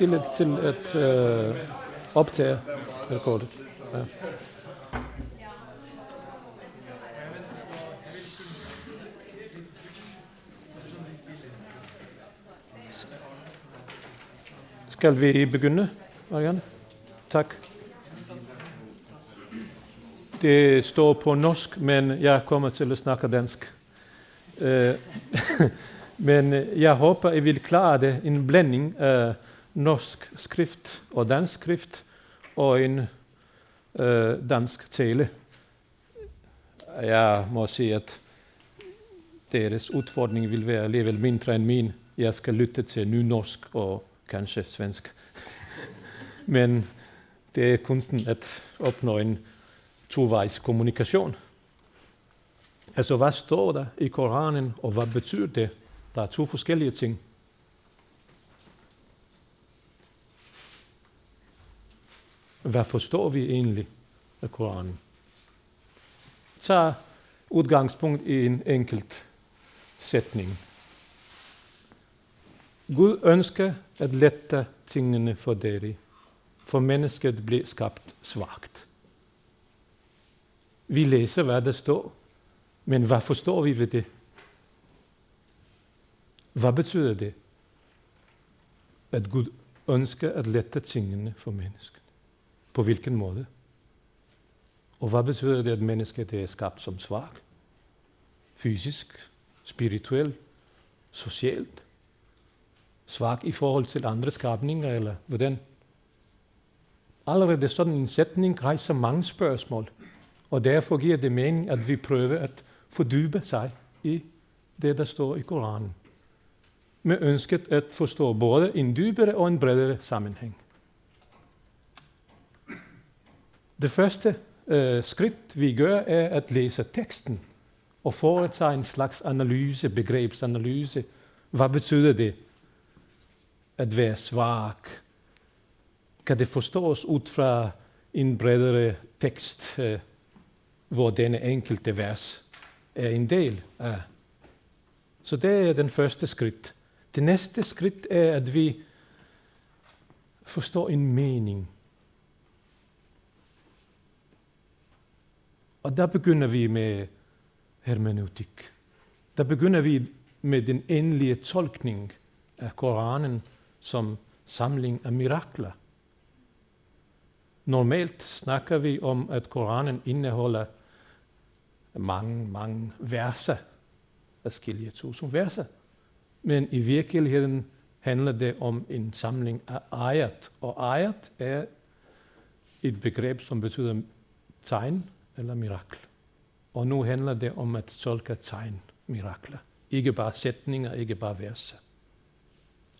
indstille til at øh, optage rekordet. Ja. Skal vi begynde, Marianne? Tak. Det står på norsk, men jeg kommer til at snakke dansk. Øh, men jeg håber, I vil klare det. En blanding af norsk skrift og dansk skrift og en øh, dansk tale. Jeg må sige, at deres udfordring vil være alligevel mindre end min. Jeg skal lytte til nynorsk og kanskje svensk. Men det er kunsten at opnå en tovejs kommunikation. Altså, hvad står der i Koranen, og hvad betyder det? Der er to forskellige ting. Hvad forstår vi egentlig af Koranen? Tag udgangspunkt i en enkelt sætning. Gud ønsker at lette tingene for dig, for mennesket blev skabt svagt. Vi læser, hvad der står, men hvad forstår vi ved det? Hvad betyder det? At Gud ønsker at lette tingene for mennesket. På hvilken måde? Og hvad betyder det, at mennesket er skabt som svag? Fysisk, spirituelt, socialt? Svag i forhold til andre skabninger, eller hvordan? Allerede sådan en sætning rejser mange spørgsmål, og derfor giver det mening, at vi prøver at fordybe sig i det, der står i Koranen. Med ønsket at forstå både en dybere og en bredere sammenhæng. Det første øh, skridt, vi gør, er at læse teksten og foretage en slags analyse, begrebsanalyse. Hvad betyder det at være svag? Kan det forstås ud fra en bredere tekst, øh, hvor denne enkelte vers er en del af? Så det er den første skridt. Det næste skridt er, at vi forstår en mening. Og der begynder vi med hermeneutik. Der begynder vi med den endelige tolkning af Koranen som samling af mirakler. Normalt snakker vi om, at Koranen indeholder mange, mange verser, forskellige tusind verser. Men i virkeligheden handler det om en samling af ayat. Og ayat er et begreb, som betyder tegn eller mirakel. Og nu handler det om at tolke tegn, mirakler. Ikke bare sætninger, ikke bare verser.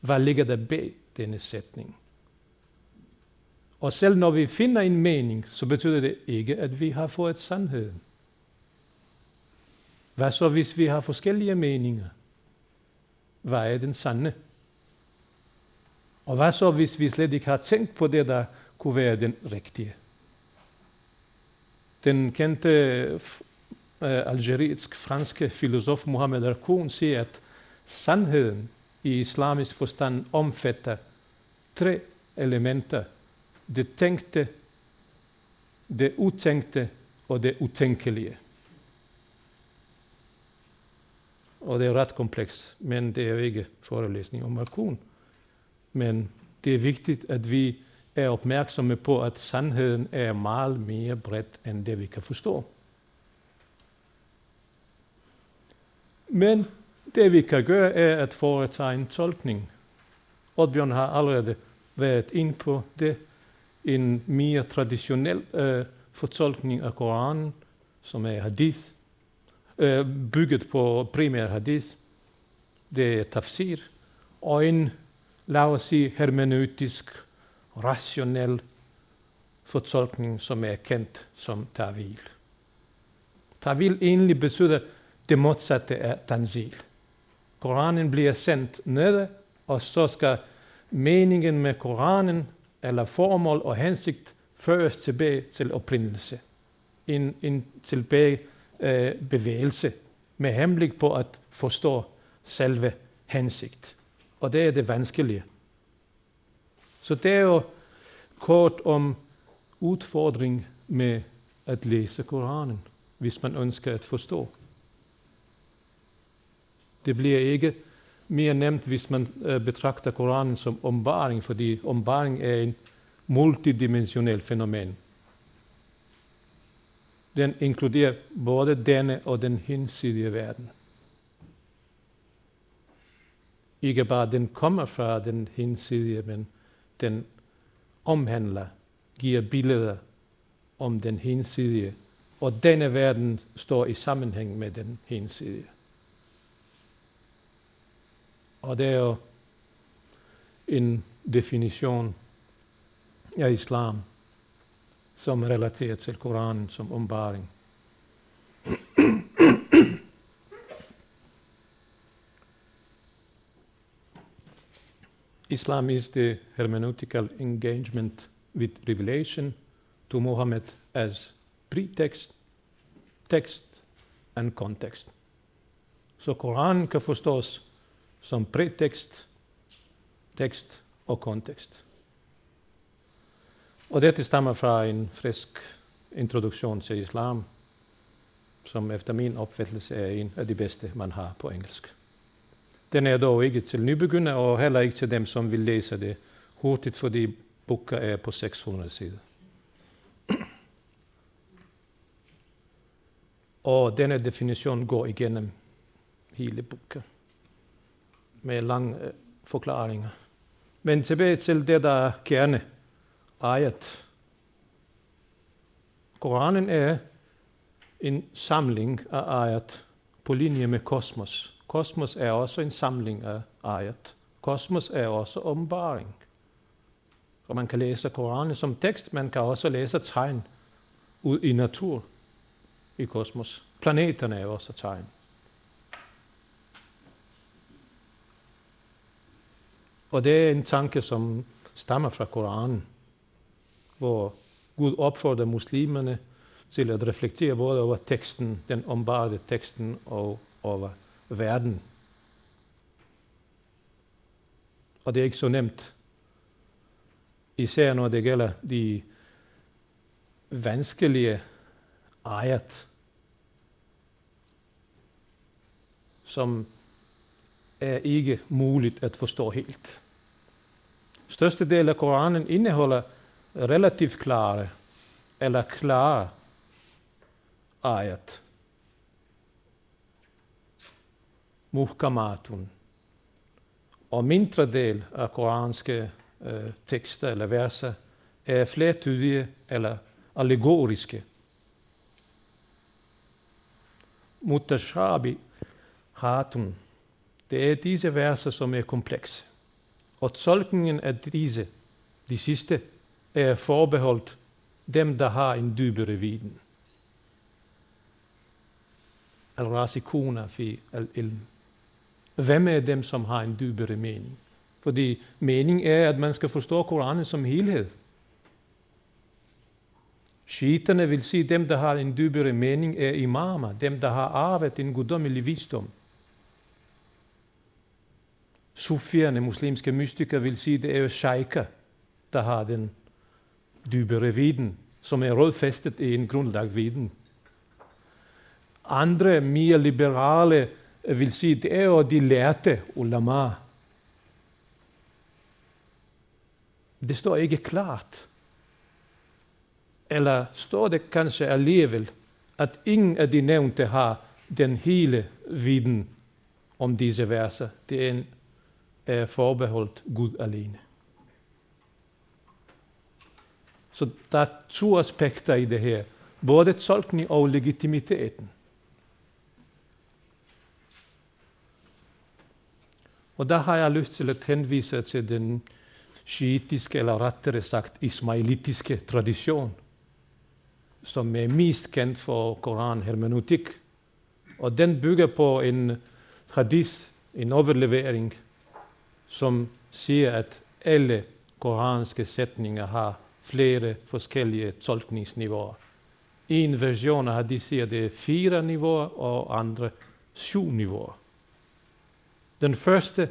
Hvad ligger der bag denne sætning? Og selv når vi finder en mening, så betyder det ikke, at vi har fået sandheden. Hvad så, hvis vi har forskellige meninger? Hvad er den sande? Og hvad så, hvis vi slet ikke har tænkt på det, der kunne være den rigtige? Den kendte uh, eh, algerisk-franske filosof Mohammed Arkoun siger, at sandheden i islamisk forstand omfatter tre elementer. Det tænkte, det utænkte og det utænkelige. Og det er ret komplekst, men det er jo ikke forelæsning om Arkoun. Men det er vigtigt, at vi er opmærksomme på, at sandheden er meget mere bredt end det, vi kan forstå. Men det vi kan gøre, er at foretage en tolkning. Oddbjørn har allerede været ind på det. En mere traditionel øh, fortolkning af Koranen, som er hadith, øh, bygget på primær hadith. Det er tafsir. Og en, lad os sige, hermeneutisk, rationel fortolkning, som er kendt som tawil. Tawil egentlig betyder det modsatte af tanzil. Koranen bliver sendt ned, og så skal meningen med Koranen, eller formål og hensigt, føres tilbage til oprindelse. En, en tilbage øh, bevægelse med henblik på at forstå selve hensigt. Og det er det vanskelige. Så det er jo kort om udfordring med at læse Koranen, hvis man ønsker at forstå. Det bliver ikke mere nemt, hvis man øh, betragter Koranen som ombaring, fordi ombaring er en multidimensionel fænomen. Den inkluderer både denne og den hinsidige verden. Ikke bare den kommer fra den hinsidige, men den omhandler, giver billeder om den hinsidige, og denne verden står i sammenhæng med den hinsidige. Og det er jo en definition af islam, som er relateret til Koranen som ombaring. Islam is the hermeneutical engagement with revelation to Muhammad as pretext, text and context. So Quran kan forstås som pretekst, text og kontekst. Og dette stammer fra en frisk introduktion til islam, som efter min opfattelse er en af de bedste, man har på engelsk. Den er dog ikke til nybegynder, og heller ikke til dem, som vil læse det hurtigt, fordi boka er på 600 sider. Og denne definition går igennem hele boken med lange øh, forklaringer. Men tilbage til det, der er kerne ayat. Koranen er en samling af ayat på linje med kosmos. Kosmos er også en samling af ayat. Kosmos er også ombaring. Og man kan læse Koranen som tekst, man kan også læse tegn ud i natur i kosmos. Planeterne er også tegn. Og det er en tanke, som stammer fra Koranen, hvor Gud opfordrer muslimerne til at reflektere både over teksten, den ombarede teksten og over verden. Og det er ikke så nemt, især når det gælder de vanskelige ayat, som er ikke muligt at forstå helt. Største del af Koranen indeholder relativt klare eller klare ayat. Muhkamatun. Og mindre del af koranske øh, tekster eller verser er flertydige eller allegoriske. Mutashabi hatun. Det er disse verser, som er komplekse. Og tolkningen af disse, de sidste, er forbeholdt dem, der har en dybere viden. Al-rasikuna fi al-ilm. Hvem er dem, som har en dybere mening? Fordi mening er, at man skal forstå Koranen som helhed. Shiiterne vil sige, at dem, der har en dybere mening, er imamer, dem, der har arvet en guddommelig visdom. Sufierne, muslimske mystikere, vil sige, at det er jo shaika, der har den dybere viden, som er rådfæstet i en grundlag viden. Andre, mere liberale, vil sige, det er jo de lærte ulama. Det står ikke klart. Eller står det kanskje alligevel, at ingen af de nævnte har den hele viden om disse verser. Det er, en, er forbeholdt Gud alene. Så der er to aspekter i det her. Både tolkning og legitimiteten. Og der har jeg lyst til at henvise til den shiitiske, eller rettere sagt ismailitiske tradition, som er mest kendt for Koran-hermeneutik. Og den bygger på en hadith, en overlevering, som siger, at alle koranske sætninger har flere forskellige tolkningsniveauer. En version af de siger, det er fire niveauer, og andre syv niveauer. Den første,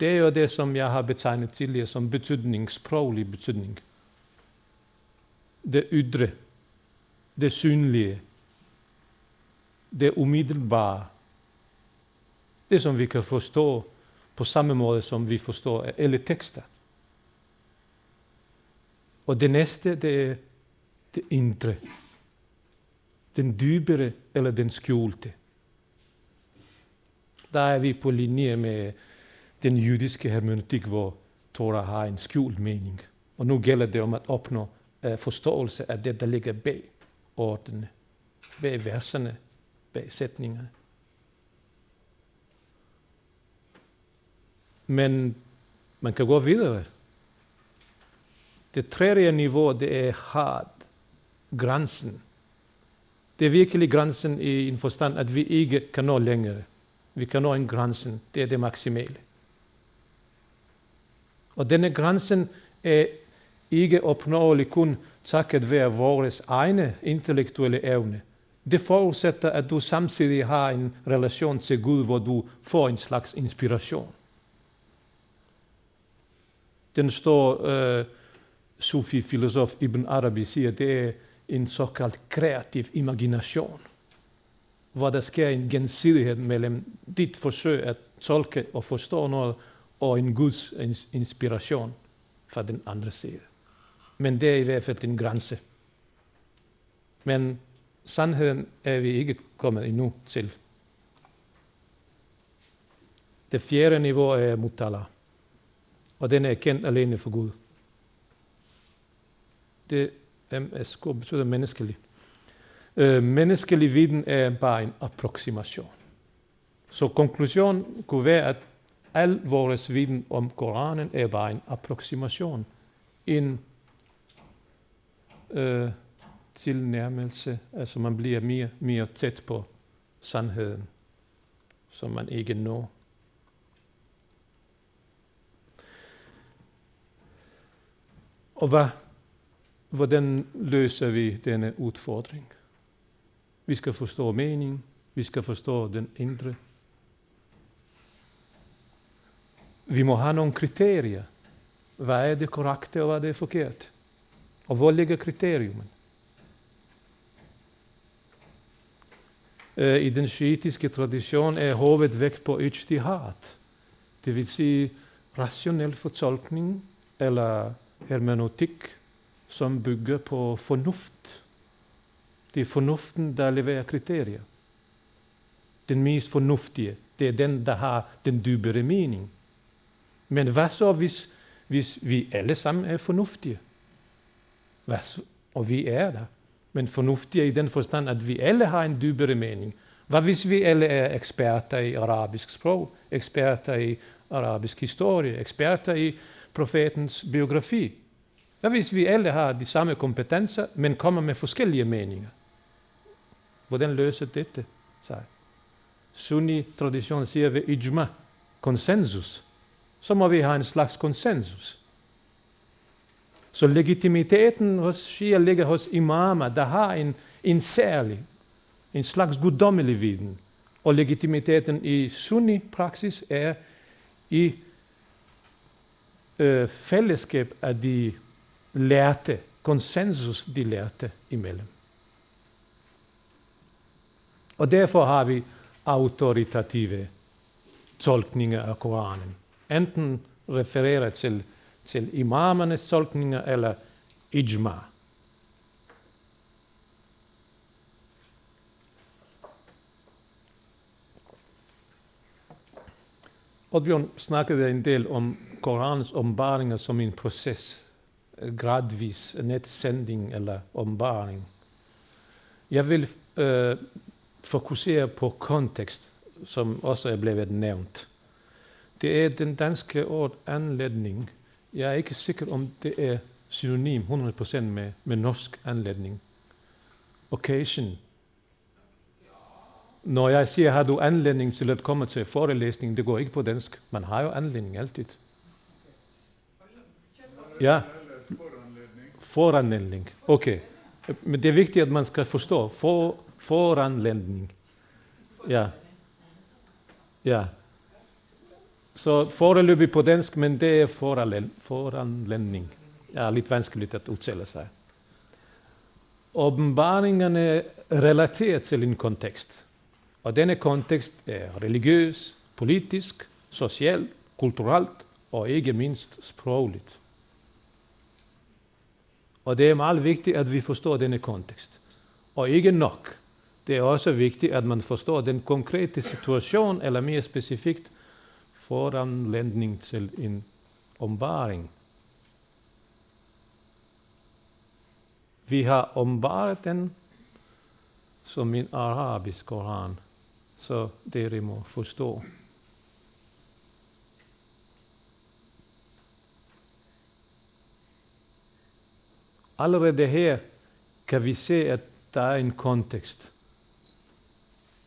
det er jo det, som jeg har betegnet tidligere som betydning, sproglig betydning. Det ydre, det synlige, det umiddelbare, det som vi kan forstå på samme måde, som vi forstår alle tekster. Og det næste, det er det indre. Den dybere eller den skjulte. Der er vi på linje med den jødiske hermeneutik, hvor Torah har en skjult mening. Og nu gælder det om at opnå uh, forståelse af det, der ligger bag ordene, bag verserne, bag sætningerne. Men man kan gå videre. Det tredje niveau, det er had, grænsen. Det er virkelig grænsen i en forstand, at vi ikke kan nå længere. Vi kan nå en grænsen, det er det maksimale. Og denne grænsen er ikke opnåelig kun takket være vores egne intellektuelle evne. Det forudsætter, at du samtidig har en relation til Gud, hvor du får en slags inspiration. Den står uh, øh, Sufi-filosof Ibn Arabi siger, det er en såkaldt kreativ imagination, hvor der sker en gensidighed mellem dit forsøg at tolke og forstå noget, og en Guds inspiration fra den andre side. Men det er i hvert fald en grænse. Men sandheden er vi ikke kommet endnu til. Det fjerde niveau er mutala, og den er kendt alene for Gud. Det MSK betyder menneskelig. Øh, menneskelig viden er bare en approximation. Så konklusionen kunne være, at al vores viden om Koranen er bare en approximation. En øh, tilnærmelse, altså man bliver mere, mere tæt på sandheden, som man ikke når. Og hvad hvordan løser vi denne udfordring? Vi skal forstå mening, vi skal forstå den indre. Vi må have nogle kriterier. Hvad er det korrekte, og hvad er det forkert? Og hvor ligger kriteriumen? Øh, I den shiitiske tradition er hovedvægt på ijtihad. Det vil sige rationel fortolkning eller hermeneutik som bygger på fornuft. Det er fornuften, der leverer kriterier. Den mest fornuftige, det er den, der har den dybere mening. Men hvad så, hvis, hvis vi alle sammen er fornuftige? Hvad så? Og vi er der. Men fornuftige i den forstand, at vi alle har en dybere mening. Hvad hvis vi alle er eksperter i arabisk sprog, eksperter i arabisk historie, eksperter i profetens biografi? Hvad hvis vi alle har de samme kompetencer, men kommer med forskellige meninger? Hvordan løser dette sig? Sunni-traditionen siger ved ijma, konsensus. Så må vi en slags konsensus. Så legitimiteten hos Shia ligger hos imamer, der har en, en særlig, slags guddommelig viden. Og legitimiteten i sunni-praksis er i øh, fællesskab af de lærte, konsensus de lærte imellem. Og derfor har vi autoritative tolkninger af Koranen. Enten refererer til, til imamernes tolkninger eller ijma. Oddbjørn snakkede en del om Koranens ombaringer som en proces eh, gradvis netsending eller ombaring. Jeg vil øh, fokusere på kontekst, som også er blevet nævnt. Det er den danske ord anledning. Jeg er ikke sikker om det er synonym 100% med, med norsk anledning. Occasion. Når jeg siger, har du anledning til at komme til forelæsning, det går ikke på dansk. Man har jo anledning altid. Ja, Foranledning. Okay. Men det er vigtigt, at man skal forstå. For, foranledning. Ja. Ja. Så foreløbig på dansk, men det er foranlænding. Ja, lidt vanskeligt at udtale sig. Åbenbaringerne er relateret til en kontekst. Og denne kontekst er religiøs, politisk, social, kulturelt og ikke mindst sprogligt. Og det er meget vigtigt, at vi forstår denne kontekst. Og ikke nok. Det er også vigtigt, at man forstår den konkrete situation, eller mere specifikt, foranlændning til en omvaring. Vi har omvaret den som en arabisk koran, så det må forstå. Allerede her kan vi se, at der er en kontekst.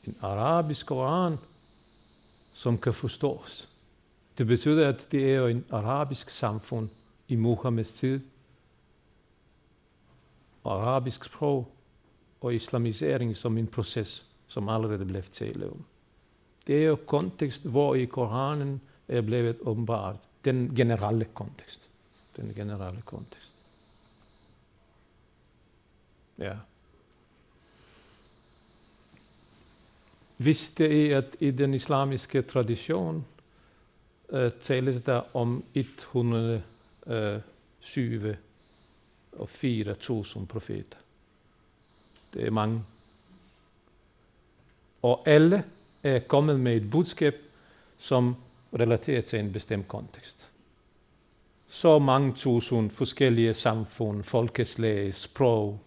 En arabisk koran, som kan forstås. Det betyder, at det er en arabisk samfund i Muhammeds tid. Og arabisk sprog og islamisering som en proces, som allerede blev talt om. Det er jo kontekst, hvor i Koranen er blevet åbenbart. Den generelle kontekst. Den generelle kontekst. Ja. Hvis det er, at i den islamiske tradition eh, uh, tales der om 107 og 4.000 profeter. Det er mange. Og alle er kommet med et budskab, som relaterer til en bestemt kontekst. Så mange tusind forskellige samfund, folkeslag, sprog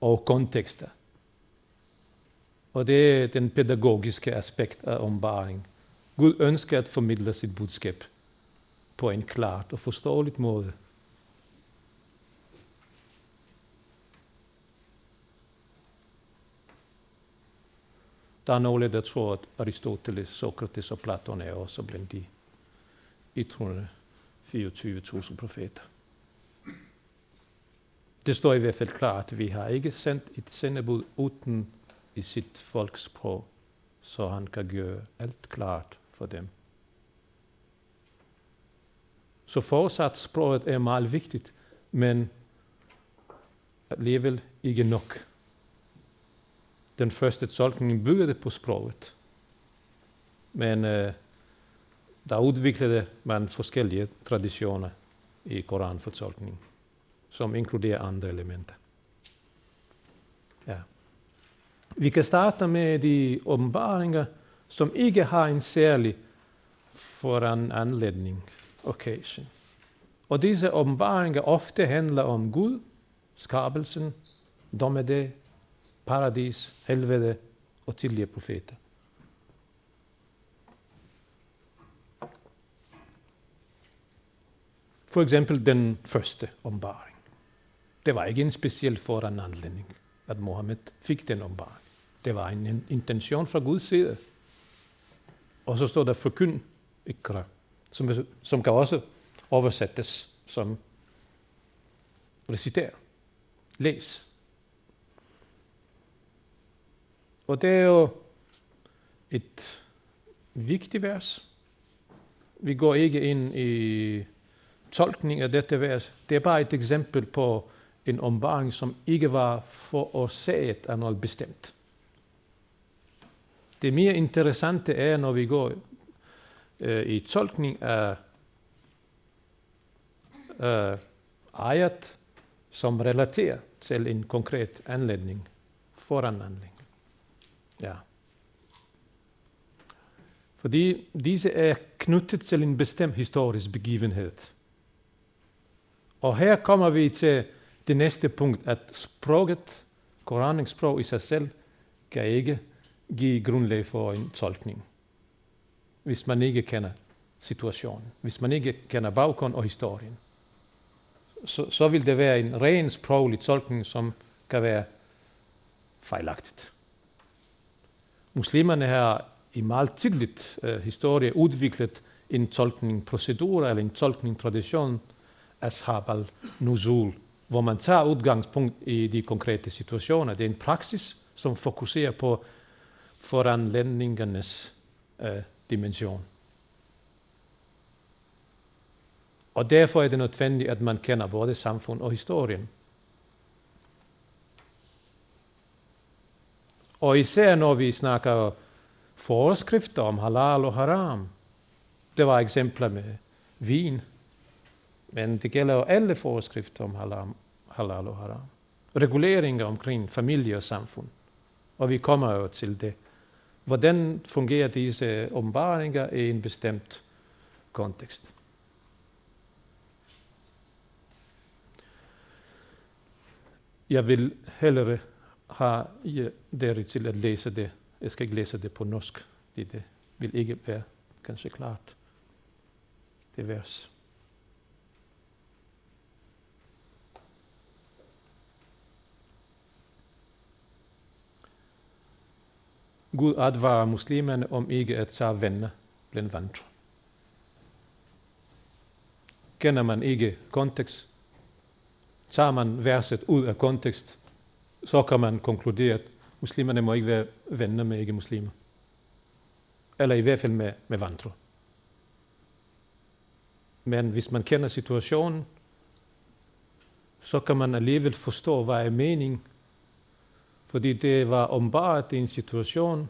og kontekster. Og det er den pædagogiske aspekt af ombaring. Gud ønsker at formidle sit budskab på en klart og forståeligt måde. Der er nogle, der tror, at Aristoteles, Sokrates og Platon er også blandt de 124.000 profeter. Det står i hvert fald klart, at vi har ikke sendt et sendebud uden i sit folkspråk, så han kan gøre alt klart for dem. Så fortsat sproget er meget vigtigt, men alligevel ikke nok. Den første tolkning byggede på sproget. Men øh, der udviklede man forskellige traditioner i koranfortolkningen, som inkluderer andre elementer. Ja. Vi kan starte med de åbenbaringer, som ikke har en særlig foran anledning, occasion. Og disse åbenbaringer ofte handler om Gud, skabelsen, dommedag, paradis, helvede og tidligere profeter. For eksempel den første åbenbaring. Det var ikke en speciel foranledning, at Mohammed fik den åbenbaring. Det var en intention fra Guds side. Og så står der forkynd, ikra, som, som kan også oversættes som reciter. Læs. Og det er jo et vigtigt vers. Vi går ikke ind i tolkning af dette vers. Det er bare et eksempel på en omvaring, som ikke var forårsaget af noget bestemt. Det mere interessante er, når vi går øh, i tolkning af øh, ayat, som relaterer til en konkret anledning, foranledning. Ja. Fordi disse er knyttet til en bestemt historisk begivenhed. Og her kommer vi til det næste punkt, at sproget, Koranens sprog i sig selv, kan ikke give grundlag for en tolkning. Hvis man ikke kender situationen, hvis man ikke kender baggrund og historien, så, så vil det være en ren sproglig tolkning, som kan være fejlagtigt. Muslimerne har i meget tidligt uh, historie udviklet en tolkningsprocedur eller en tolkningstradition, ashab al-nuzul, hvor man tager udgangspunkt i de konkrete situationer. Det er en praksis, som fokuserer på foranledningernes øh, dimension. Og derfor er det nødvendigt, at man kender både samfund og historien. Og især når vi snakker forskrifter om halal og haram. Det var eksempler med vin. Men det gælder jo alle forskrifter om halal, halal og haram. Reguleringer omkring familie og samfund. Og vi kommer jo til det. Hvordan fungerer disse åbenbaringer i en bestemt kontekst? Jeg vil hellere have dere til at læse det. Jeg skal ikke læse det på norsk. Det, det vil ikke være kanskje klart. Det vers. Gud advarer muslimerne om ikke at tage venner blandt vantro. Kender man ikke kontekst, tager man verset ud af kontekst, så kan man konkludere, at muslimerne må ikke være venner med ikke-muslimer. Eller i hvert fald med, med vantro. Men hvis man kender situationen, så kan man alligevel forstå, hvad er meningen fordi det var åbenbart en situation,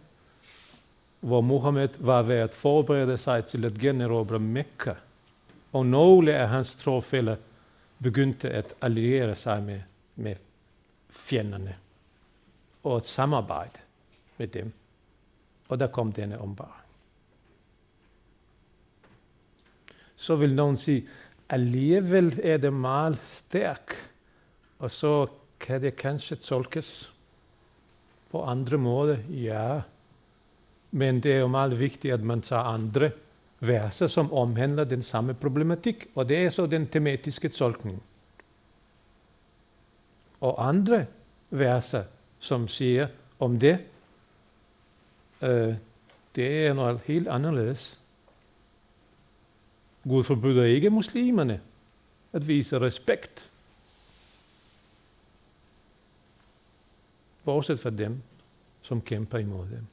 hvor Mohammed var ved at forberede sig til at generobre Mekka. Og nogle af hans trofælder begyndte at alliere sig med, med fjenderne og at samarbejde med dem. Og der kom denne åbenbaring. Så vil nogen sige, alligevel er det meget stærk, og så kan det kanskje tolkes på andre måder, ja. Men det er jo meget vigtigt, at man tager andre verser, som omhandler den samme problematik, og det er så den tematiske tolkning. Og andre verser, som siger om det, øh, det er noget helt anderledes. Gud forbyder ikke muslimerne at vise respekt bortset fra dem, som kæmper imod dem.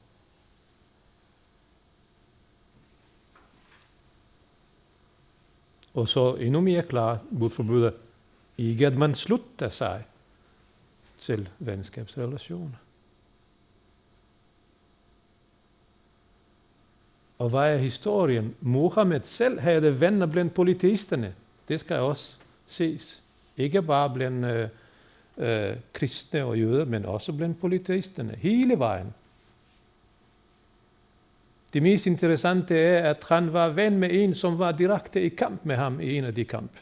Og så endnu mere klart, Gud forbyder ikke, at man slutter sig til venskabsrelationer. Og hvad er historien? Mohammed selv havde venner blandt politisterne. Det skal også ses. Ikke bare blandt øh, øh, kristne og jøder, men også blandt politisterne, hele vejen. Det mest interessante er, at han var ven med en, som var direkte i kamp med ham i en af de kamp,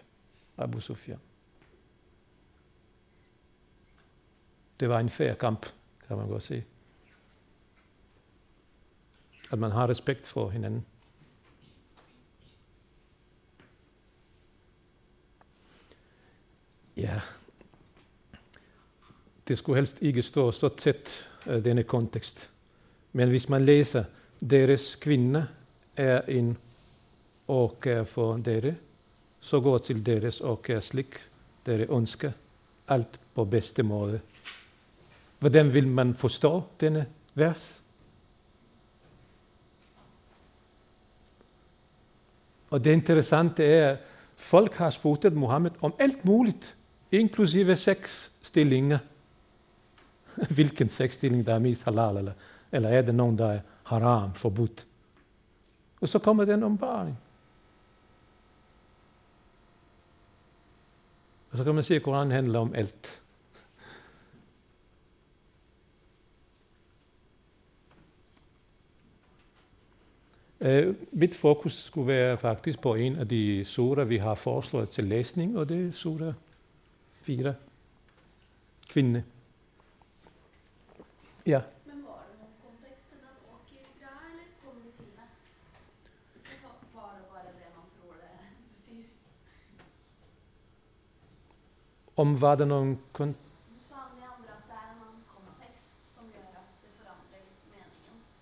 Abu Sufyan. Det var en fair kamp, kan man godt sige. At man har respekt for hinanden. Ja, det skulle helst ikke stå så tæt, uh, eh, denne kontekst. Men hvis man læser, deres kvinde er en åker for dere, så gå til deres åker slik dere ønsker, alt på bedste måde. Hvordan vil man forstå denne vers? Og det interessante er, at folk har spurgt Mohammed om alt muligt, inklusive seks stillinger. hvilken sexstilling der er mest halal, eller, eller er det nogen, der er haram, forbudt. Og så kommer den ombaring. Og så kan man se, at Koranen handler om alt. Uh, mit fokus skulle være faktisk på en af de surer, vi har foreslået til læsning, og det er sura 4, kvinde. Ja. Men var det någon kontext till att åka bra eller kom det till det? Var det bara det man tror det? Precis. Om var det någon kontext? Kontext.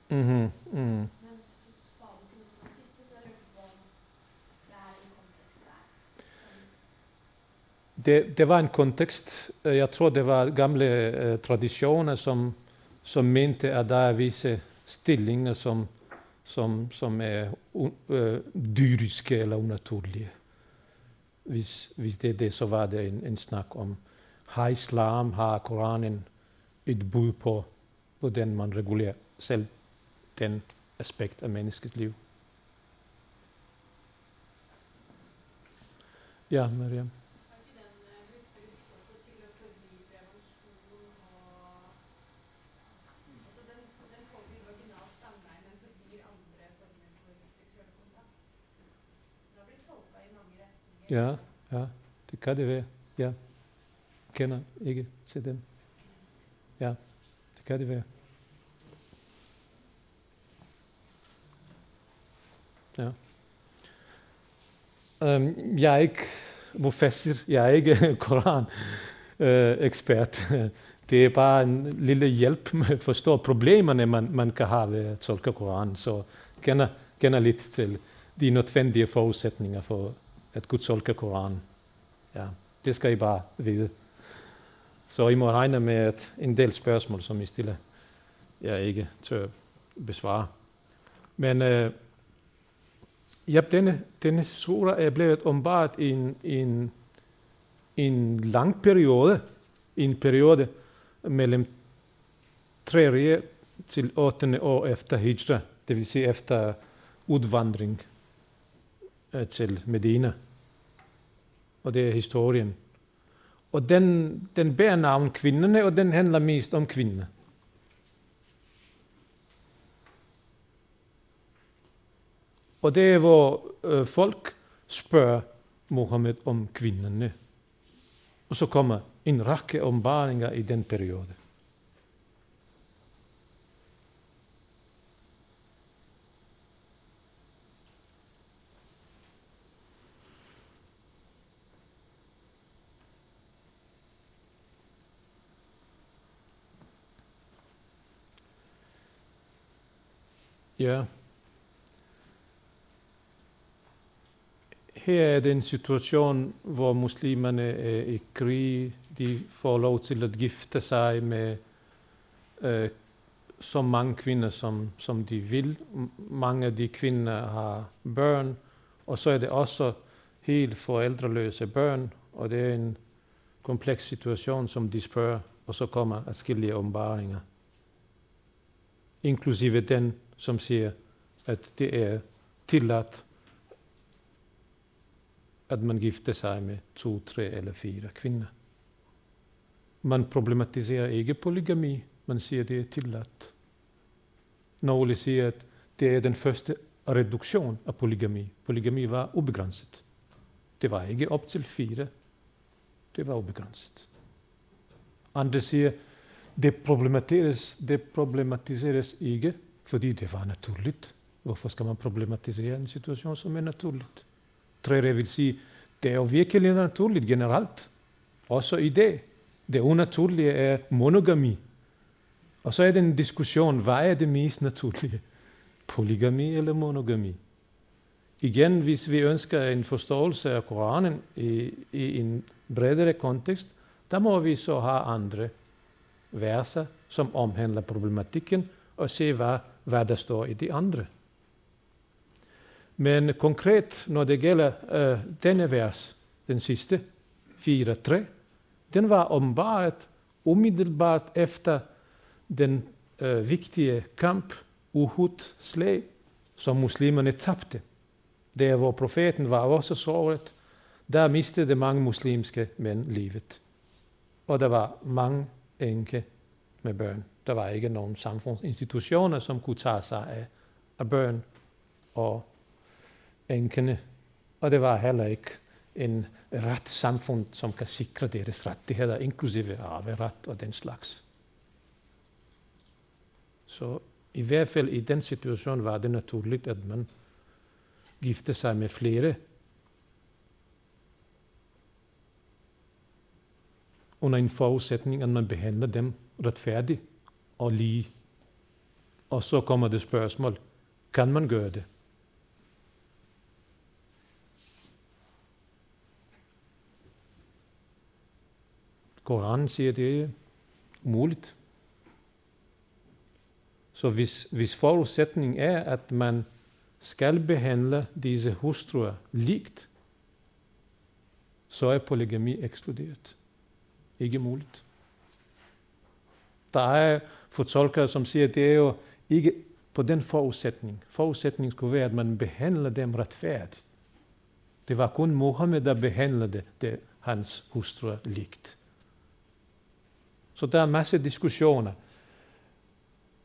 Mhm, mm. Den du om det kontext. Det, det var en kontekst. Eh, Jeg tror, det var gamle uh, traditioner, som som mente, at der er visse stillinger, som, som, som er uh, dyriske eller unaturlige. hvis, hvis det er det, så var det en, en snak om, har islam, har Koranen et bud på, hvordan man regulerer selv den aspekt af menneskets liv. Ja, Mariam. Har ikke den eh, brukt også til å forby prevensjon og Altså den, den forbyr vaginalt samleie, men forbyr andre former for seksuell kontakt. Den har blitt tolka i mange retninger. Ja, ja, det kan det være. Ja. Kender ikke til dem. Ja, det kan det være. Ja. Um, jeg er ikke mufassir, jeg er ikke Koran-ekspert. Øh, det er bare en lille hjælp med at forstå problemerne, man, man kan have ved at tolke Koranen. Så kender, kender lidt til de nødvendige forudsætninger for at Gud tolker Koranen. Ja, det skal I bare vide. Så I må regne med at en del spørgsmål, som I stiller, jeg ikke tør besvare. Men øh, ja, denne, denne sura er blevet åbenbart i en, en, en lang periode, en periode mellem 3. til 8. år efter hijra, det vil sige efter udvandring Øh, til Medina. Og det er historien. Og den, den bærer navn kvinderne, og den handler mest om kvinder. Og det er, hvor øh, folk spørger Mohammed om kvinderne. Og så kommer en række ombaringer i den periode. Ja. Her er det en situation, hvor muslimerne er i krig. De får lov til at gifte sig med øh, så mange kvinder, som, som de vil. Mange af de kvinder har børn, og så er det også helt forældreløse børn, og det er en kompleks situation, som de spørger, og så kommer adskillige åbenbaringer. Inklusive den, som siger, at det er tilladt, at man gifter sig med to, tre eller fire kvinder. Man problematiserer ikke polygami, man siger, at det er tilladt. Nogle siger, at det er den første reduktion af polygami. Polygami var ubegrænset. Det var ikke op til fire. Det var ubegrænset. Andre siger, det problematiseres, det problematiseres ikke, fordi det var naturligt. Hvorfor skal man problematisere en situation, som er naturligt? Tredje vil sige, det er jo virkelig naturligt generelt. Også i dag. Det unaturlige er monogami. Og så er det en diskussion, hvad er det mest naturlige? Polygami eller monogami? Igen, hvis vi ønsker en forståelse af Koranen i, i en bredere kontekst, der må vi så have andre verser, som omhandler problematikken, og se, hvad, hvad der står i de andre. Men konkret, når det gælder øh, denne vers, den sidste, 4.3, den var åbenbart umiddelbart efter den øh, vigtige kamp, Uhud-slag, som muslimerne tabte. Der hvor profeten var også såret, der mistede mange muslimske mænd livet. Og der var mange enke med børn. Der var ikke nogen samfundsinstitutioner, som kunne tage sig af, af børn og enkene. Og det var heller ikke en ret samfund, som kan sikre deres rettigheder, inklusive arveret og den slags. Så i hvert fald i den situation var det naturligt, at man gifte sig med flere. Under en forudsætning, at man behandler dem retfærdigt og lige. Og så kommer det spørgsmål, kan man gøre det? Koranen siger, det er umuligt. Så hvis, hvis forudsætningen er, at man skal behandle disse hustruer ligt, så er polygami ekskluderet. Ikke muligt. Der er fortolkere, som siger, at det er jo ikke på den forudsætning. Forudsætningen skulle være, at man behandler dem retfærdigt. Det var kun Mohammed, der behandlede det, hans hustru ligt. Så der er masse diskussioner.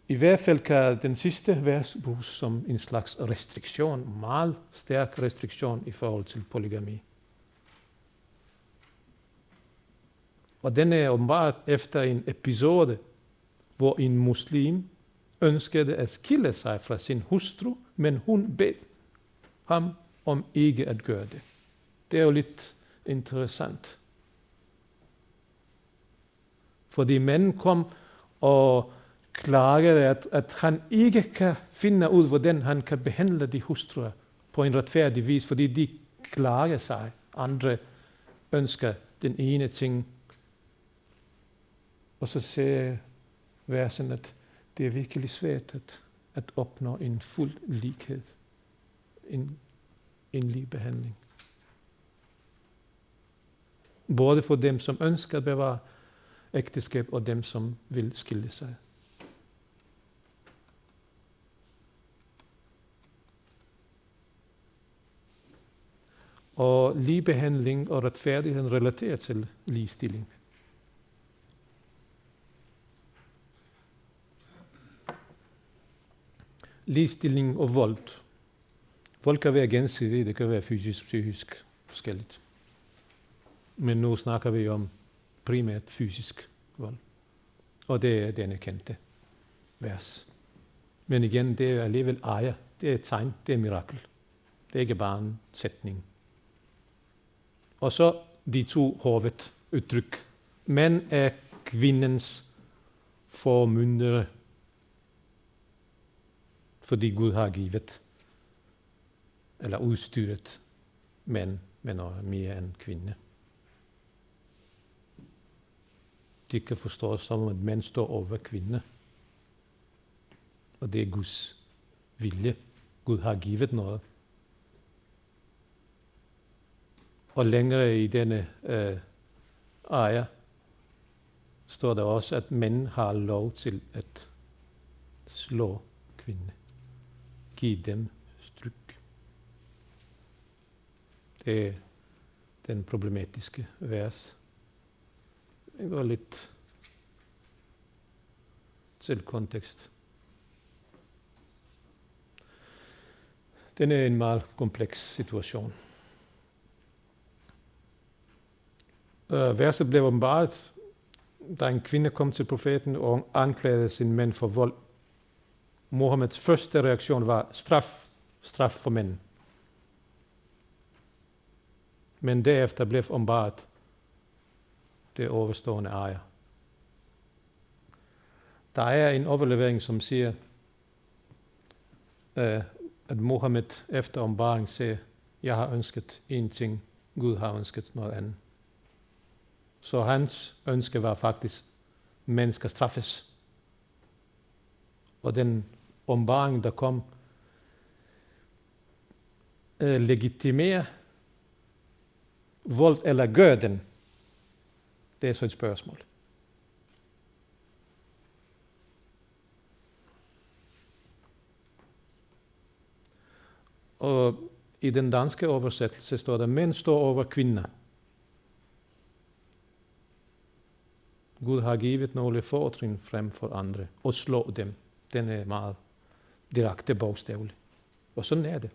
I hvert fald kan den sidste vers bruges som en slags restriktion, meget stærk restriktion i forhold til polygami. Og den er åbenbart efter en episode, hvor en muslim ønskede at skille sig fra sin hustru, men hun bed ham om ikke at gøre det. Det er jo lidt interessant. Fordi manden kom og klagede, at, at han ikke kan finde ud, hvordan han kan behandle de hustruer på en retfærdig vis, fordi de klager sig. Andre ønsker den ene ting. Og så være sådan, at det er virkelig svært at, at opnå en fuld lighed. En, en lige behandling. Både for dem, som ønsker at bevare ægteskab, og dem, som vil skille sig. Og ligebehandling og retfærdighed relateret til ligestilling. Ligestilling og vold. Vold kan være gensidig, det kan være fysisk, psykisk, forskelligt. Men nu snakker vi om primært fysisk vold. Og det er denne kendte vers. Men igen, det er alligevel ejer. Det er et tegn, det er et mirakel. Det er ikke bare en sætning. Og så de to hovedudtryk. Mænd er kvindens formyndere, fordi Gud har givet eller udstyret mænd med noget mere end kvinde. De kan forstås som, at mænd står over kvinde. Og det er Guds vilje. Gud har givet noget. Og længere i denne øh, ejer står der også, at mænd har lov til at slå kvinde. Giv dem stryk. Det er den problematiske vers. Det går lidt til kontekst. Den er en meget kompleks situation. Uh, verset blev åbenbart, da en kvinde kom til profeten og anklagede sin mand for vold. Mohammeds første reaktion var straf, straf for mænd. Men derefter blev ombart det overstående ejer. Der er en overlevering, som siger, uh, at Mohammed efter ombaring siger, jeg har ønsket en ting, Gud har ønsket noget andet. Så hans ønske var faktisk, at mennesker straffes. Og den åbenbaring, der kom, øh, legitimere vold eller gør den. Det er så et spørgsmål. Og i den danske oversættelse står der, mænd står over kvinder. Gud har givet nogle fortrin frem for andre, og slå dem. Den er meget direkte bogstavelig. Og sådan er det.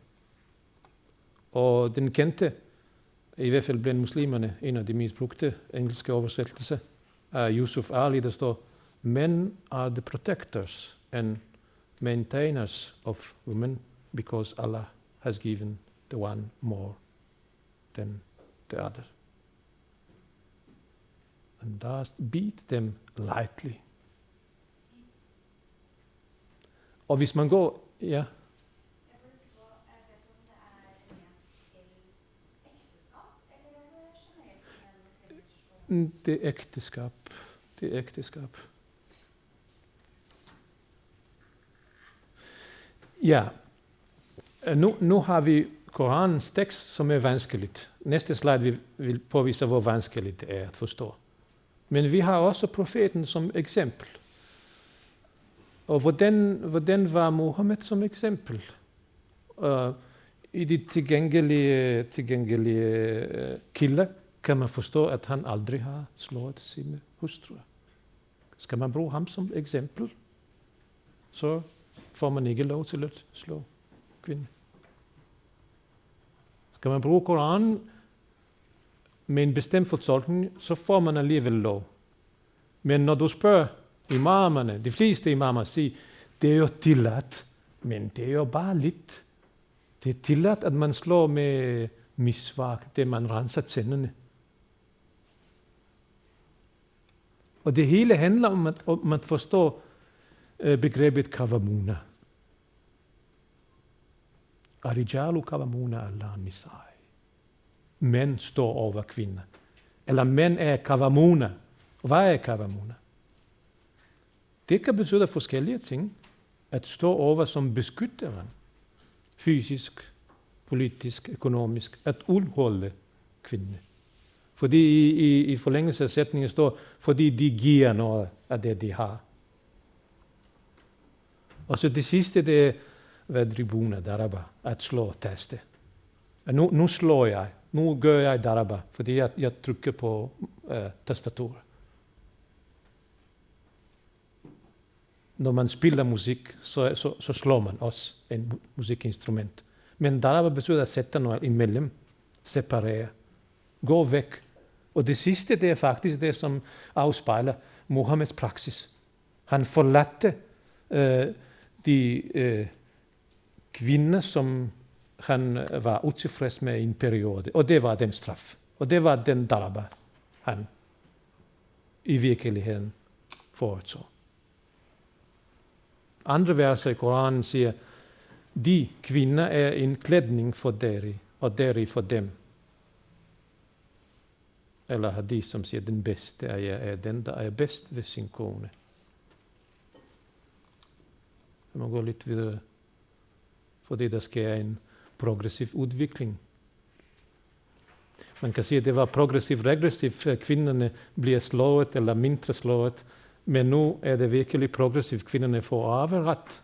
Og den kendte, i hvert fald blandt muslimerne, en af de mest brugte engelske oversættelser, af Yusuf Ali, der står, Men are the protectors and maintainers of women because Allah has given the one more than the other. And thus beat them lightly. Og hvis man går, ja, mm, det er ægteskab. Det er ægteskab. Ja, øh, nu, nu har vi Koranens tekst, som er vanskeligt. Næste slide vil, vil påvise, hvor vanskeligt det er at forstå. Men vi har også profeten som eksempel. Og hvordan, hvordan var Mohammed som eksempel? Uh, I de tilgængelige, tilgængelige uh, kilder kan man forstå, at han aldrig har slået sine hustruer. Skal man bruge ham som eksempel, så får man ikke lov til at slå kvinde. Skal man bruge Koranen med en bestemt fortolkning, så får man alligevel lov. Men når du spørger imamerne, de fleste imamer siger, det er jo tilladt, men det er jo bare lidt. Det er tilladt, at man slår med misvak, det man renser tænderne. Og det hele handler om, at man forstår øh, begrebet kavamuna. Arijalu kavamuna Allah nisai. Mænd står over kvinder. Eller mænd er kavamuna. Hvad er kavamuna? Det kan betyde forskellige ting. At stå over som beskytteren. Fysisk, politisk, økonomisk. At udholde kvinder. Fordi i, i, i forlængelse af sætningen står, fordi de giver noget af det, de har. Og så det sidste, det er vadribuna daraba, at slå teste. Nu, nu slår jeg, nu gør jeg daraba, fordi jeg, jeg trykker på øh, uh, tastaturet. Når man spiller musik, så, så, så slår man også en musikinstrument. Men daraba betyder at sætte noget imellem, separere, gå væk og det sidste, det er faktisk det, som afspejler Mohammeds praksis. Han forlatte øh, de øh, kvinder, som han øh, var utilfreds med i en periode. Og det var den straf. Og det var den daraba, han i virkeligheden foretog. Andre verser i Koranen siger, de kvinder er en klædning for deri, og deri for dem eller hadith som siger, den bedste er, jeg, er den, der er bedst ved sin kone. Jeg må gå lidt videre, fordi der sker en progressiv udvikling. Man kan sige, at det var progressivt regressivt. Eh, Kvinderne bliver slået eller mindre slået. Men nu er det virkelig progressivt. Kvinderne får arveret.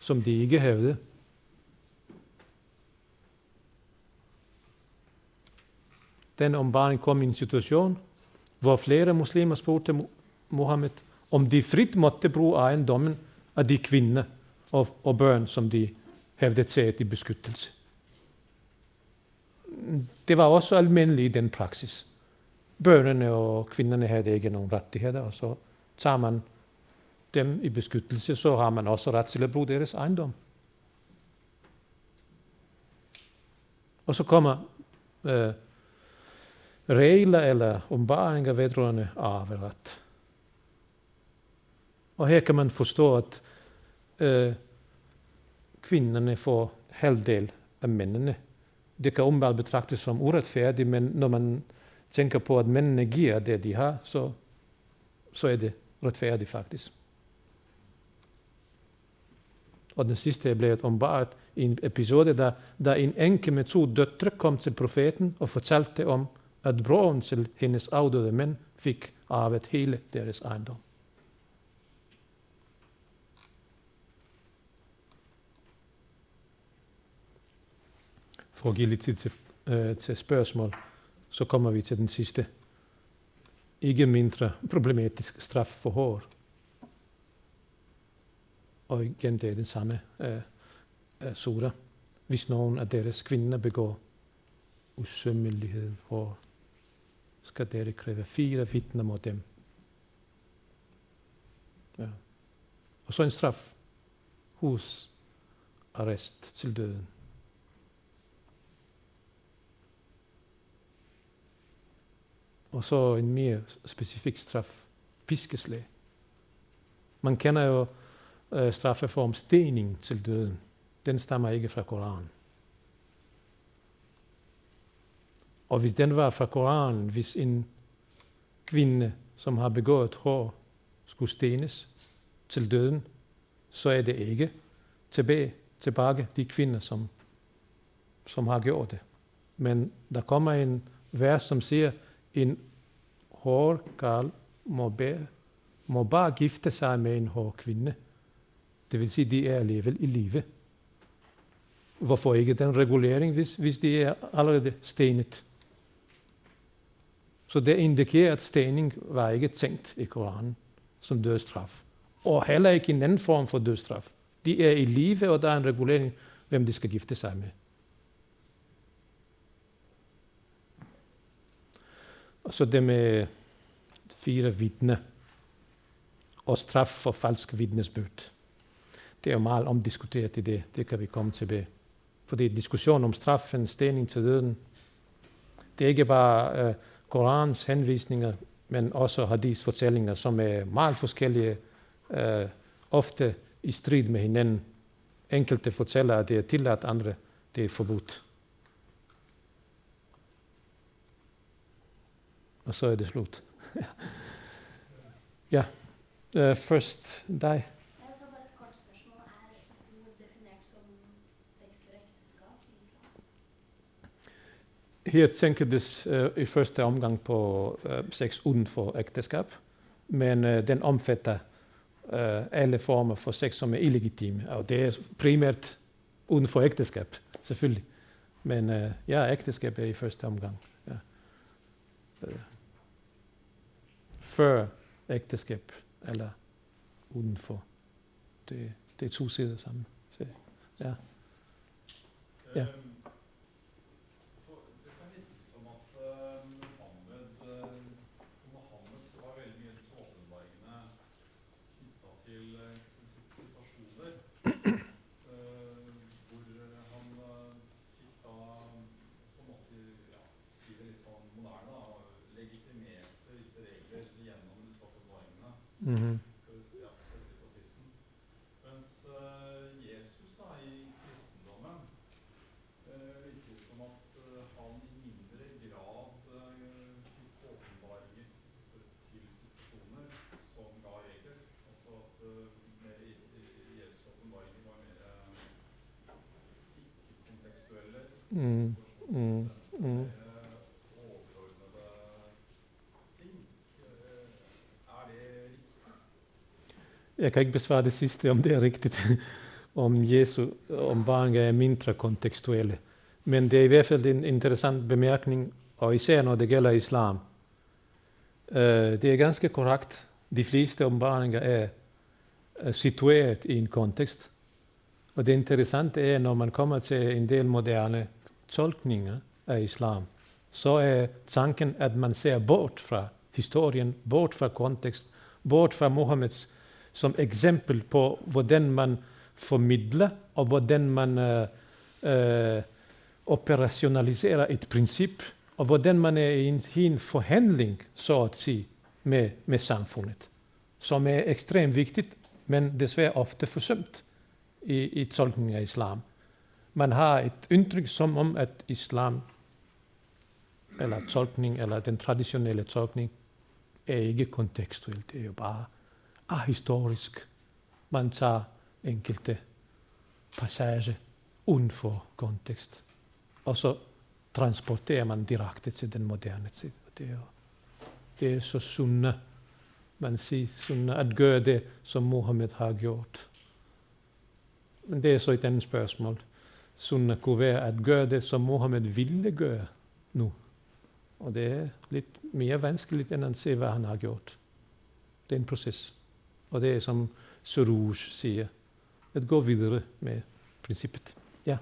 Som de ikke havde. den ombaring kom i en situation, hvor flere muslimer spurgte Mohammed, om de frit måtte bruge ejendommen af de kvinder og, og børn, som de hævdede til i beskyttelse. Det var også almindeligt i den praksis. Børnene og kvinderne havde ikke nogen rettigheder, og så tager man dem i beskyttelse, så har man også ret til at bruge deres ejendom. Og så kommer øh, regler eller åbenbaringer vedrørende arveret. Og her kan man forstå, at øh, kvinderne får halvdel af mændene. Det kan umiddelbart betragtes som uretfærdigt, men når man tænker på, at mændene giver det, de har, så, så er det retfærdigt faktisk. Og den sidste er blevet ombaret i en episode, der, der en enke med to døtre kom til profeten og fortalte om, at broren til hendes afdøde mænd fik arvet hele deres ejendom. For at give lidt tid til, øh, til spørgsmål, så kommer vi til den sidste. Ikke mindre problematisk straf for hår. Og igen, det er den samme øh, øh, sura. Hvis nogen af deres kvinder begår usømmelighed hvor skal dere kræve fire vidner mod dem. Ja. Og så en straf. Hus arrest til døden. Og så en mere specifik straf. Piskeslag. Man kender jo øh, straffeform stening til døden. Den stammer ikke fra Koranen. Og hvis den var fra Koranen, hvis en kvinde, som har begået hår, skulle stenes til døden, så er det ikke tilbage, tilbage de kvinder, som, som har gjort det. Men der kommer en vers, som siger, en hård karl må, bære, må bare gifte sig med en hård kvinde. Det vil sige, de er alligevel i live. Hvorfor ikke den regulering, hvis, hvis de er allerede stenet? Så det indikerer, at stening var ikke tænkt i Koranen som dødstraf. Og heller ikke en anden form for dødstraf. De er i live, og der er en regulering, hvem de skal gifte sig med. Og så det med fire vidne og straf for falsk vidnesbyrd. Det er jo meget omdiskuteret i det. Det kan vi komme tilbage. Fordi diskussion om straffen, stening til døden, det er ikke bare uh, Korans henvisninger, men også hadis fortællinger, som er meget forskellige, uh, ofte i strid med hinanden. Enkelte fortæller, at det er tilladt, andre det er forbudt. Og så er det slut. ja, uh, først dig. Her tænkes uh, i første omgang på uh, sex uden for ægteskab, men uh, den omfatter uh, alle former for sex, som er illegitime. Og det er primært uden for ægteskab, selvfølgelig. Men uh, ja, ægteskab er i første omgang. Ja. Uh, før ægteskab eller udenfor. Det, det er to sider sammen. Så, ja. Ja. Øhm, Mm-hmm. Mens Jesus da, i kristendommen virker som at han i mindre grad fikk åpenbaringer til situasjoner som ga regler. Altså at Jesu åpenbaringer var mer ikke-kontekstuelle. Mm. Mm. Mm. Jeg kan ikke besvare det sidste, om det er rigtigt, om Jesu åbenbaringer er mindre kontekstuelle. Men det er i hvert fald en interessant bemærkning, og især når det gælder islam. Uh, det er ganske korrekt. De fleste åbenbaringer er uh, situeret i en kontekst. Og det interessante er, når man kommer til en del moderne tolkninger af islam, så er tanken, at man ser bort fra historien, bort fra kontekst, bort fra Mohammeds som eksempel på, hvordan man formidler, og hvordan man øh, øh, operationaliserer et princip, og hvordan man er i en, i en forhandling, så at sige, med, med samfundet, som er ekstremt vigtigt, men desværre ofte forsømt i, i tolkningen af islam. Man har et indtryk som om, at islam, eller tolkning, eller den traditionelle tolkning, er ikke kontekstuel. Det er jo bare ahistorisk. Man tager enkelte passage uden for kontekst. Og så transporterer man direkte til den moderne tid. Det er, det er så sunna, man siger sunna, at gøre det, som Mohammed har gjort. Men det er så et andet spørgsmål. Sunna kunne være at gøre det, som Mohammed ville gøre nu. Og det er lidt mere vanskeligt, end at se, hvad han har gjort. Det er en proces. Og det er som Suruj siger, at gå videre med princippet. Ja.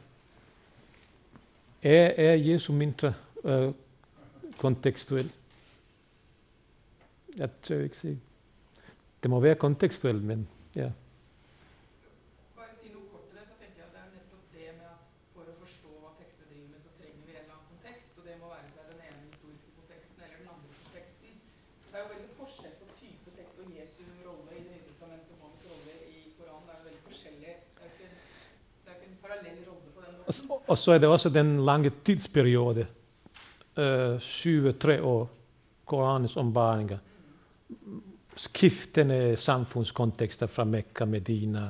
Er, er Jesu mindre øh, kontekstuel? Jeg tør ikke sige. Det må være kontekstuel, men Og så er det også den lange tidsperiode, øh, 23 år, Koranens ombaringer, skiftende samfundskontekster fra Mekka, Medina,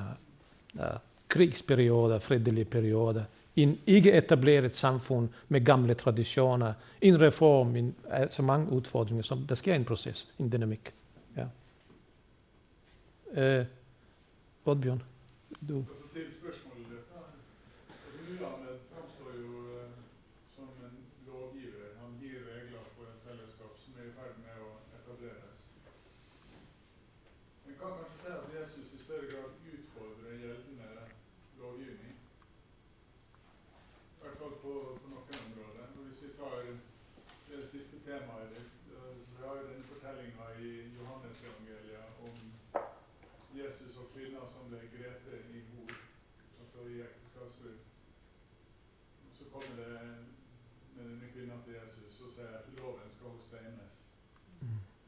øh, krigsperioder, fredelige perioder, en ikke etableret samfund med gamle traditioner, en reform, en, altså mange udfordringer, som der sker en proces, en dynamik. Ja. Øh, Oddbjørn, du. Altså til spørsmålet ditt. da. Altså, Muhammed framstår jo eh, som en lovgiver. Han gir regler for et fellesskap som er i ferd med å etableres. En kan kanskje si at Jesus i større grad utfordrer gjeldende lovgivning. I hvert fall på, på noen områder. Og hvis vi tar det siste temaet ditt, eh, vi har jo denne fortellinga i Johannes-evangeliet om Jesus og kvinner som ble grepet i hor, altså i ekteskapsbrudd. Og Så kommer det med denne kvinnen til Jesus og sier at loven skal hun steines.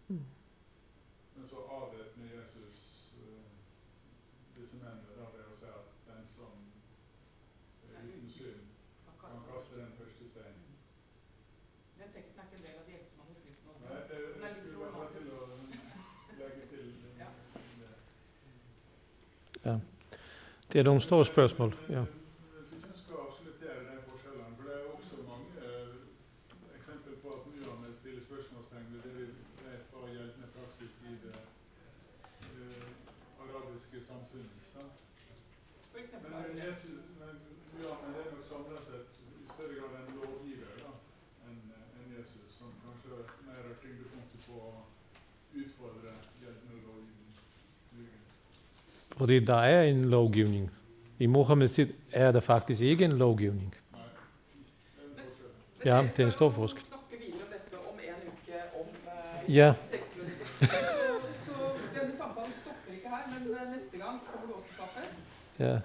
Mm. Men så avvæpner Jesus eh, disse mennene da ved å si at den som er uten synd, kan kaste den første steinen. Den teksten er ikke en del av de eldste manuskriptene. Nei, det, Den er det litt være til problematisk. å legge til det. Ja. Det er nogle store spørgsmål. Ja. Du synes skal absoluttere de forskjellene, for det er også mange eh, eksempler på at Muhammed stiller spørsmålstegn ved det vi vet var gjeldende praksis i det eh, arabiske samfunnet. Sant? For eksempel Men, er det Jesus, men Muhammed er nok samlet sett i større grad en lovgiver da, enn enn Jesus, som kanskje mer har tyngdepunktet på å utfordre gjeldende lovgivning. muligens. Fordi der er en lovgivning. I Mohammeds tid er der faktisk ikke en lovgivning. Men Ja, det er en stor forskel. eh, Ja. Så, denne samtalen stopper ikke her, men eh, neste gang kommer du også, Safet. Ja.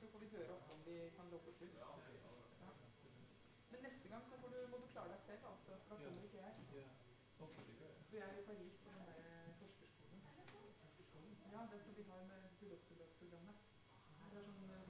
Så, får vi høre om vi kan logge oss ut. Ja. Men neste gang så får du, må du klare deg selv, altså. For da kommer ikke jeg. For jeg er i Paris på den der forskerskolen. Ja, den som vi har med pilotpilotprogrammet. Det er sånn